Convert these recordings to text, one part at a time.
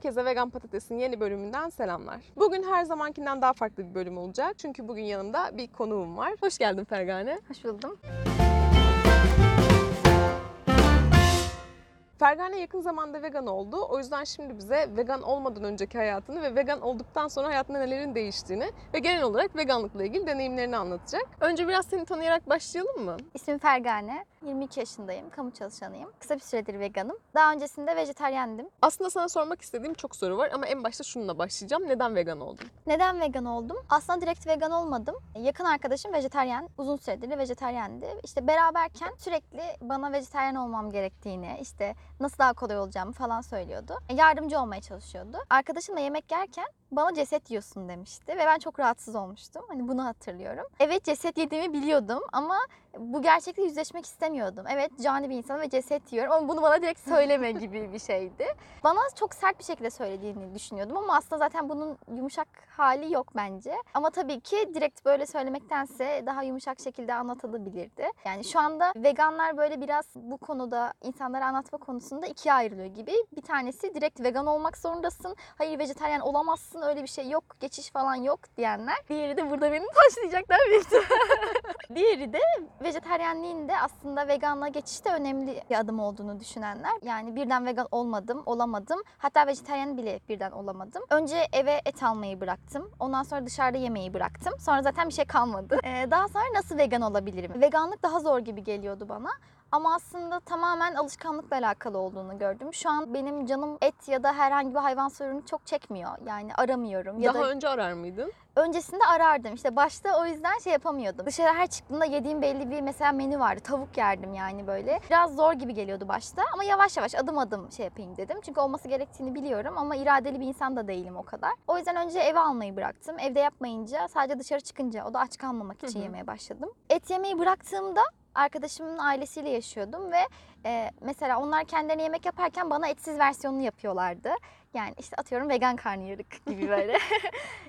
Herkese Vegan Patates'in yeni bölümünden selamlar. Bugün her zamankinden daha farklı bir bölüm olacak. Çünkü bugün yanımda bir konuğum var. Hoş geldin Fergane. Hoş buldum. Fergane yakın zamanda vegan oldu. O yüzden şimdi bize vegan olmadan önceki hayatını ve vegan olduktan sonra hayatında nelerin değiştiğini ve genel olarak veganlıkla ilgili deneyimlerini anlatacak. Önce biraz seni tanıyarak başlayalım mı? İsmim Fergane. 22 yaşındayım. Kamu çalışanıyım. Kısa bir süredir veganım. Daha öncesinde vejetaryendim. Aslında sana sormak istediğim çok soru var ama en başta şununla başlayacağım. Neden vegan oldun? Neden vegan oldum? Aslında direkt vegan olmadım. Yakın arkadaşım vejetaryen. Uzun süredir de vejetaryendi. İşte beraberken sürekli bana vejetaryen olmam gerektiğini, işte nasıl daha kolay olacağımı falan söylüyordu. Yardımcı olmaya çalışıyordu. Arkadaşımla yemek yerken bana ceset yiyorsun demişti ve ben çok rahatsız olmuştum. Hani bunu hatırlıyorum. Evet ceset yediğimi biliyordum ama bu gerçekle yüzleşmek istemiyordum. Evet cani bir insanım ve ceset yiyorum ama bunu bana direkt söyleme gibi bir şeydi. Bana çok sert bir şekilde söylediğini düşünüyordum ama aslında zaten bunun yumuşak hali yok bence. Ama tabii ki direkt böyle söylemektense daha yumuşak şekilde anlatılabilirdi. Yani şu anda veganlar böyle biraz bu konuda insanlara anlatma konusunda ikiye ayrılıyor gibi. Bir tanesi direkt vegan olmak zorundasın. Hayır vejetaryen olamazsın öyle bir şey yok. Geçiş falan yok diyenler. Diğeri de burada beni taşlayacaklar büyük. Diğeri de vejeteryenliğin de aslında veganlığa geçişte önemli bir adım olduğunu düşünenler. Yani birden vegan olmadım, olamadım. Hatta vejeteryen bile birden olamadım. Önce eve et almayı bıraktım. Ondan sonra dışarıda yemeği bıraktım. Sonra zaten bir şey kalmadı. Ee, daha sonra nasıl vegan olabilirim? Veganlık daha zor gibi geliyordu bana. Ama aslında tamamen alışkanlıkla alakalı olduğunu gördüm. Şu an benim canım et ya da herhangi bir hayvan ürünü çok çekmiyor. Yani aramıyorum. Ya Daha da önce arar mıydın? öncesinde arardım. İşte başta o yüzden şey yapamıyordum. Dışarı her çıktığımda yediğim belli bir mesela menü vardı. Tavuk yerdim yani böyle. Biraz zor gibi geliyordu başta ama yavaş yavaş adım adım şey yapayım dedim. Çünkü olması gerektiğini biliyorum ama iradeli bir insan da değilim o kadar. O yüzden önce eve almayı bıraktım. Evde yapmayınca sadece dışarı çıkınca o da aç kalmamak için Hı hı. yemeye başladım. Et yemeyi bıraktığımda arkadaşımın ailesiyle yaşıyordum ve e, mesela onlar kendilerine yemek yaparken bana etsiz versiyonunu yapıyorlardı. Yani işte atıyorum vegan karnıyarık gibi böyle.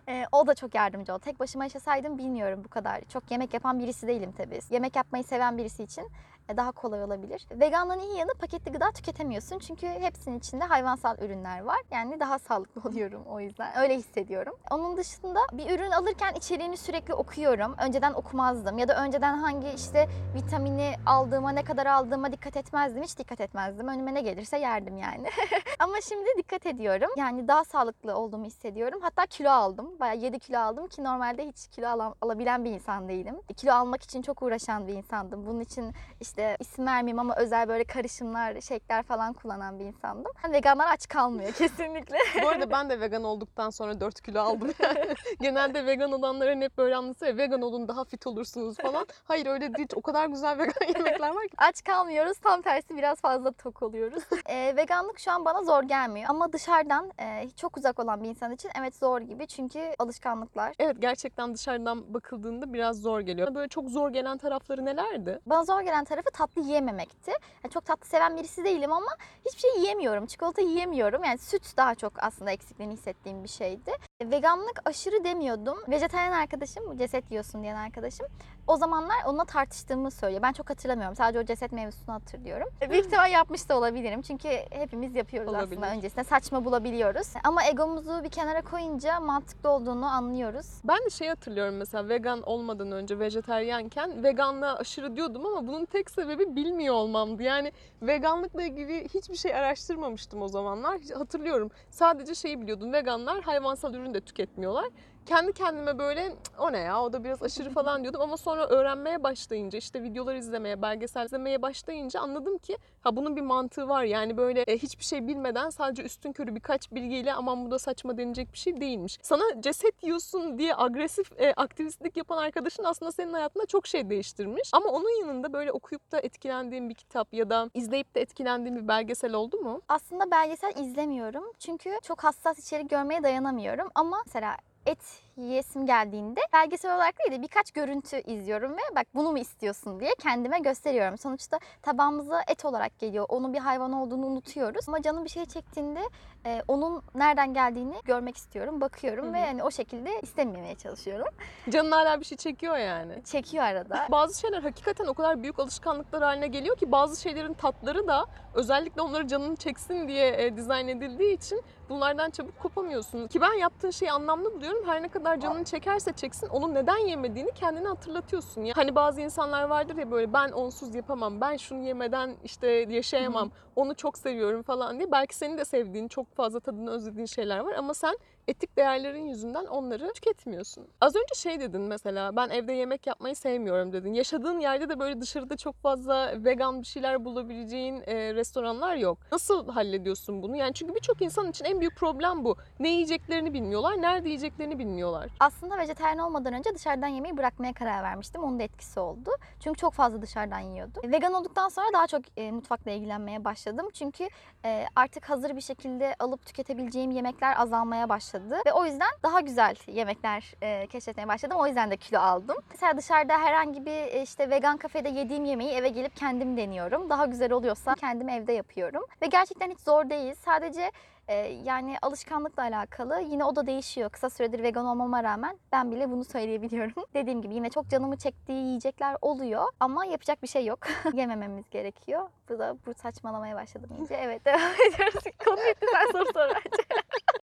E, o da çok yardımcı oldu. Tek başıma yaşasaydım bilmiyorum bu kadar. Çok yemek yapan birisi değilim tabii. Yemek yapmayı seven birisi için daha kolay olabilir. Veganlığın iyi yanı paketli gıda tüketemiyorsun. Çünkü hepsinin içinde hayvansal ürünler var. Yani daha sağlıklı oluyorum o yüzden. Öyle hissediyorum. Onun dışında bir ürün alırken içeriğini sürekli okuyorum. Önceden okumazdım. Ya da önceden hangi işte vitamini aldığıma, ne kadar aldığıma dikkat etmezdim. Hiç dikkat etmezdim. Önüme ne gelirse yerdim yani. Ama şimdi dikkat ediyorum. Yani daha sağlıklı olduğumu hissediyorum. Hatta kilo aldım. Bayağı 7 kilo aldım ki normalde hiç kilo alan- alabilen bir insan değilim. Kilo almak için çok uğraşan bir insandım. Bunun için işte isim vermeyeyim ama özel böyle karışımlar, şekler falan kullanan bir insandım. Yani veganlar aç kalmıyor kesinlikle. Bu arada ben de vegan olduktan sonra 4 kilo aldım. Yani genelde vegan olanların hep böyle anlatıyor. Vegan olun daha fit olursunuz falan. Hayır öyle değil. O kadar güzel vegan yemekler var ki. aç kalmıyoruz. Tam tersi biraz fazla tok oluyoruz. Ee, veganlık şu an bana zor gelmiyor. Ama dışarıdan e, çok uzak olan bir insan için evet zor gibi. Çünkü alışkanlıklar. Evet gerçekten dışarıdan bakıldığında biraz zor geliyor. Böyle çok zor gelen tarafları nelerdi? Bana zor gelen tarafı tatlı yiyememekti. Yani çok tatlı seven birisi değilim ama hiçbir şey yiyemiyorum. Çikolata yiyemiyorum. Yani süt daha çok aslında eksikliğini hissettiğim bir şeydi. E, Veganlık aşırı demiyordum. Vejetaryen arkadaşım, ceset yiyorsun diyen arkadaşım. O zamanlar onunla tartıştığımı söylüyor. Ben çok hatırlamıyorum. Sadece o ceset mevzusunu hatırlıyorum. E, Büyük ihtimal yapmış da olabilirim. Çünkü hepimiz yapıyoruz Olabilir. aslında öncesinde. Saçma bulabiliyoruz. Ama egomuzu bir kenara koyunca mantıklı olduğunu anlıyoruz. Ben de şey hatırlıyorum mesela vegan olmadan önce vejeteryanken veganlığa aşırı diyordum ama bunun tek sebebi bilmiyor olmamdı. Yani veganlıkla ilgili hiçbir şey araştırmamıştım o zamanlar. Hatırlıyorum sadece şeyi biliyordum veganlar hayvansal ürün de tüketmiyorlar. Kendi kendime böyle "Cık, o ne ya o da biraz aşırı falan diyordum ama sonra öğrenmeye başlayınca işte videolar izlemeye, belgesel izlemeye başlayınca anladım ki ha bunun bir mantığı var. Yani böyle e, hiçbir şey bilmeden sadece üstün körü birkaç bilgiyle aman bu da saçma denilecek bir şey değilmiş. Sana ceset yiyorsun diye agresif e, aktivistlik yapan arkadaşın aslında senin hayatında çok şey değiştirmiş. Ama onun yanında böyle okuyup da etkilendiğin bir kitap ya da izleyip de etkilendiğin bir belgesel oldu mu? Aslında belgesel izlemiyorum. Çünkü çok hassas içerik görmeye dayanamıyorum. Ama mesela et yiyesim geldiğinde belgesel olarak değil de birkaç görüntü izliyorum ve bak bunu mu istiyorsun diye kendime gösteriyorum. Sonuçta tabağımıza et olarak geliyor. Onun bir hayvan olduğunu unutuyoruz. Ama canım bir şey çektiğinde e, onun nereden geldiğini görmek istiyorum. Bakıyorum Hı hı. ve hani o şekilde istememeye çalışıyorum. Canın hala bir şey çekiyor yani. Çekiyor arada. Bazı şeyler hakikaten o kadar büyük alışkanlıklar haline geliyor ki bazı şeylerin tatları da özellikle onları canını çeksin diye e, dizayn edildiği için bunlardan çabuk kopamıyorsun. Ki ben yaptığın şeyi anlamlı buluyorum. Her ne kadar canını çekerse çeksin onu neden yemediğini kendine hatırlatıyorsun. Ya. Hani bazı insanlar vardır ya böyle ben onsuz yapamam, ben şunu yemeden işte yaşayamam, onu çok seviyorum falan diye. Belki senin de sevdiğin, çok fazla tadını özlediğin şeyler var ama sen etik değerlerin yüzünden onları tüketmiyorsun. Az önce şey dedin mesela ben evde yemek yapmayı sevmiyorum dedin. Yaşadığın yerde de böyle dışarıda çok fazla vegan bir şeyler bulabileceğin e, restoranlar yok. Nasıl hallediyorsun bunu? Yani çünkü birçok insan için en büyük problem bu. Ne yiyeceklerini bilmiyorlar, nerede yiyeceklerini bilmiyorlar. Aslında vejetaryen olmadan önce dışarıdan yemeği bırakmaya karar vermiştim. Onun da etkisi oldu. Çünkü çok fazla dışarıdan yiyordum. Vegan olduktan sonra daha çok e, mutfakla ilgilenmeye başladım. Çünkü e, artık hazır bir şekilde alıp tüketebileceğim yemekler azalmaya başladı. Ve o yüzden daha güzel yemekler e, keşfetmeye başladım. O yüzden de kilo aldım. Mesela dışarıda herhangi bir e, işte vegan kafede yediğim yemeği eve gelip kendim deniyorum. Daha güzel oluyorsa kendim evde yapıyorum. Ve gerçekten hiç zor değil. Sadece ee, yani alışkanlıkla alakalı yine o da değişiyor. Kısa süredir vegan olmama rağmen ben bile bunu söyleyebiliyorum. Dediğim gibi yine çok canımı çektiği yiyecekler oluyor ama yapacak bir şey yok. Yemememiz gerekiyor. Bu da bu saçmalamaya başladım iyice. Evet devam ediyoruz. Konu bitti sen soru sor bence.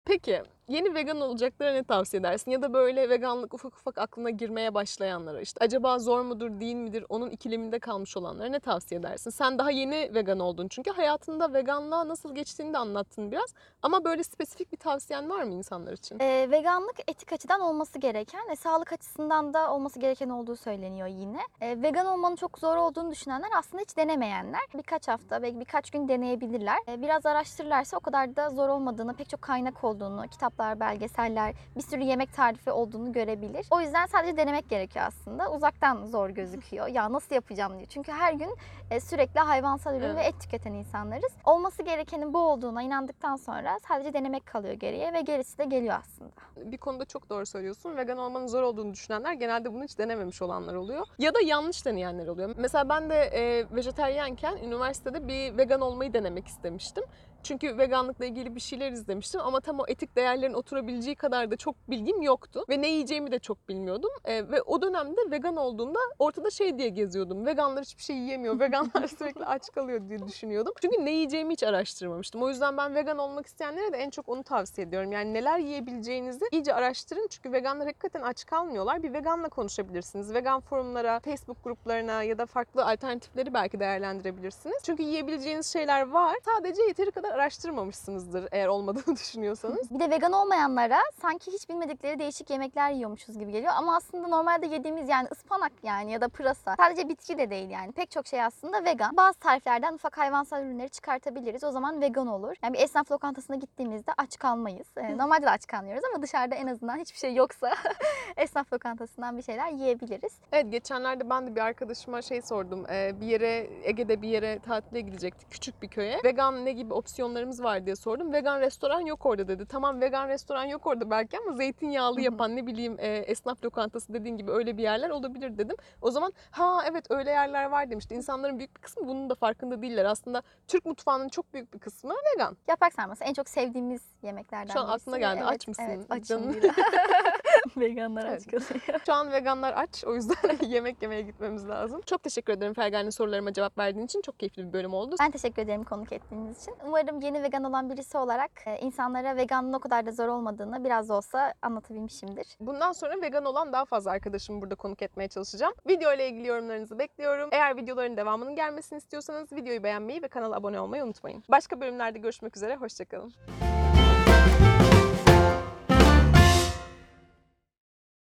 Peki yeni vegan olacaklara ne tavsiye edersin? Ya da böyle veganlık ufak ufak aklına girmeye başlayanlara işte acaba zor mudur değil midir onun ikileminde kalmış olanlara ne tavsiye edersin? Sen daha yeni vegan oldun çünkü hayatında veganlığa nasıl geçtiğini de anlattın biraz. Ama böyle spesifik bir tavsiyen var mı insanlar için? Ee, veganlık etik açıdan olması gereken ve sağlık açısından da olması gereken olduğu söyleniyor yine. Ee, vegan olmanın çok zor olduğunu düşünenler aslında hiç denemeyenler. Birkaç hafta belki birkaç gün deneyebilirler. Ee, biraz araştırırlarsa o kadar da zor olmadığını, pek çok kaynak olduğunu, kitaplar, belgeseller, bir sürü yemek tarifi olduğunu görebilir. O yüzden sadece denemek gerekiyor aslında. Uzaktan zor gözüküyor. Ya nasıl yapacağım diye. Çünkü her gün e, sürekli hayvansal ürün ve Evet. et tüketen insanlarız. Olması gerekenin bu olduğuna inandıktan sonra sadece denemek kalıyor geriye ve gerisi de geliyor aslında. bir konuda çok doğru söylüyorsun. Vegan olmanın zor olduğunu düşünenler genelde bunu hiç denememiş olanlar oluyor. Ya da yanlış deneyenler oluyor. Mesela ben de e, vejeteryenken üniversitede bir vegan olmayı denemek istemiştim. Çünkü veganlıkla ilgili bir şeyler izlemiştim ama tam o etik değerlerin oturabileceği kadar da çok bilgim yoktu. Ve ne yiyeceğimi de çok bilmiyordum. E, ve o dönemde vegan olduğumda ortada şey diye geziyordum. Veganlar hiçbir şey yiyemiyor, veganlar sürekli aç kalıyor diye düşünüyordum. Çünkü ne yiyeceğimi hiç araştırmamıştım. O yüzden ben vegan olmak isteyenlere de en çok onu tavsiye ediyorum. Yani neler yiyebileceğinizi iyice araştırın. Çünkü veganlar hakikaten aç kalmıyorlar. Bir veganla konuşabilirsiniz. Vegan forumlara, Facebook gruplarına ya da farklı alternatifleri belki değerlendirebilirsiniz. Çünkü yiyebileceğiniz şeyler var. Sadece yeteri kadar araştırmamışsınızdır eğer olmadığını düşünüyorsanız. Bir de vegan olmayanlara sanki hiç bilmedikleri değişik yemekler yiyormuşuz gibi geliyor. Ama aslında normalde yediğimiz yani ıspanak yani ya da pırasa. Sadece bitki de değil yani. Pek çok şey aslında vegan. Bazı tariflerden ufak hayvansal ürünleri çıkartabiliriz. O zaman vegan olur. Yani bir esnaf lokantasına gittiğimizde aç kalmayız. Ee, Normalde de aç kalmıyoruz ama dışarıda en azından hiçbir şey yoksa esnaf lokantasından bir şeyler yiyebiliriz. Evet geçenlerde ben de bir arkadaşıma şey sordum. Ee, bir yere Ege'de bir yere tatile gidecektik küçük bir köye. Vegan ne gibi opsiyonlarımız var diye sordum. Vegan restoran yok orada dedi. Tamam vegan restoran yok orada belki ama zeytinyağlı yapan ne bileyim e, esnaf lokantası dediğin gibi öyle bir yerler olabilir dedim. O zaman ha evet öyle yerler var demişti. İnsanların büyük bir kısmı bunun da farkında değiller. Aslında Türk mutfağının çok büyük bir kısmı vegan. Yaprak sarması en çok sevdiğimiz yemeklerden Şu an birisi. aklına geldi. Evet, Aç mısın Evet açım. Veganlar aç kalıyor. Şu an veganlar aç. O yüzden yemek yemeye gitmemiz lazım. Çok teşekkür ederim Fergen'in sorularıma cevap verdiğin için. Çok keyifli bir bölüm oldu. Ben teşekkür ederim konuk ettiğiniz için. Umarım yeni vegan olan birisi olarak e, insanlara veganlığın o kadar da zor olmadığını biraz da olsa anlatabilmişimdir. Bundan sonra vegan olan daha fazla arkadaşımı burada konuk etmeye çalışacağım. Video ile ilgili yorumlarınızı bekliyorum. Eğer videoların devamının gelmesini istiyorsanız videoyu beğenmeyi ve kanala abone olmayı unutmayın. Başka bölümlerde görüşmek üzere. Hoşçakalın.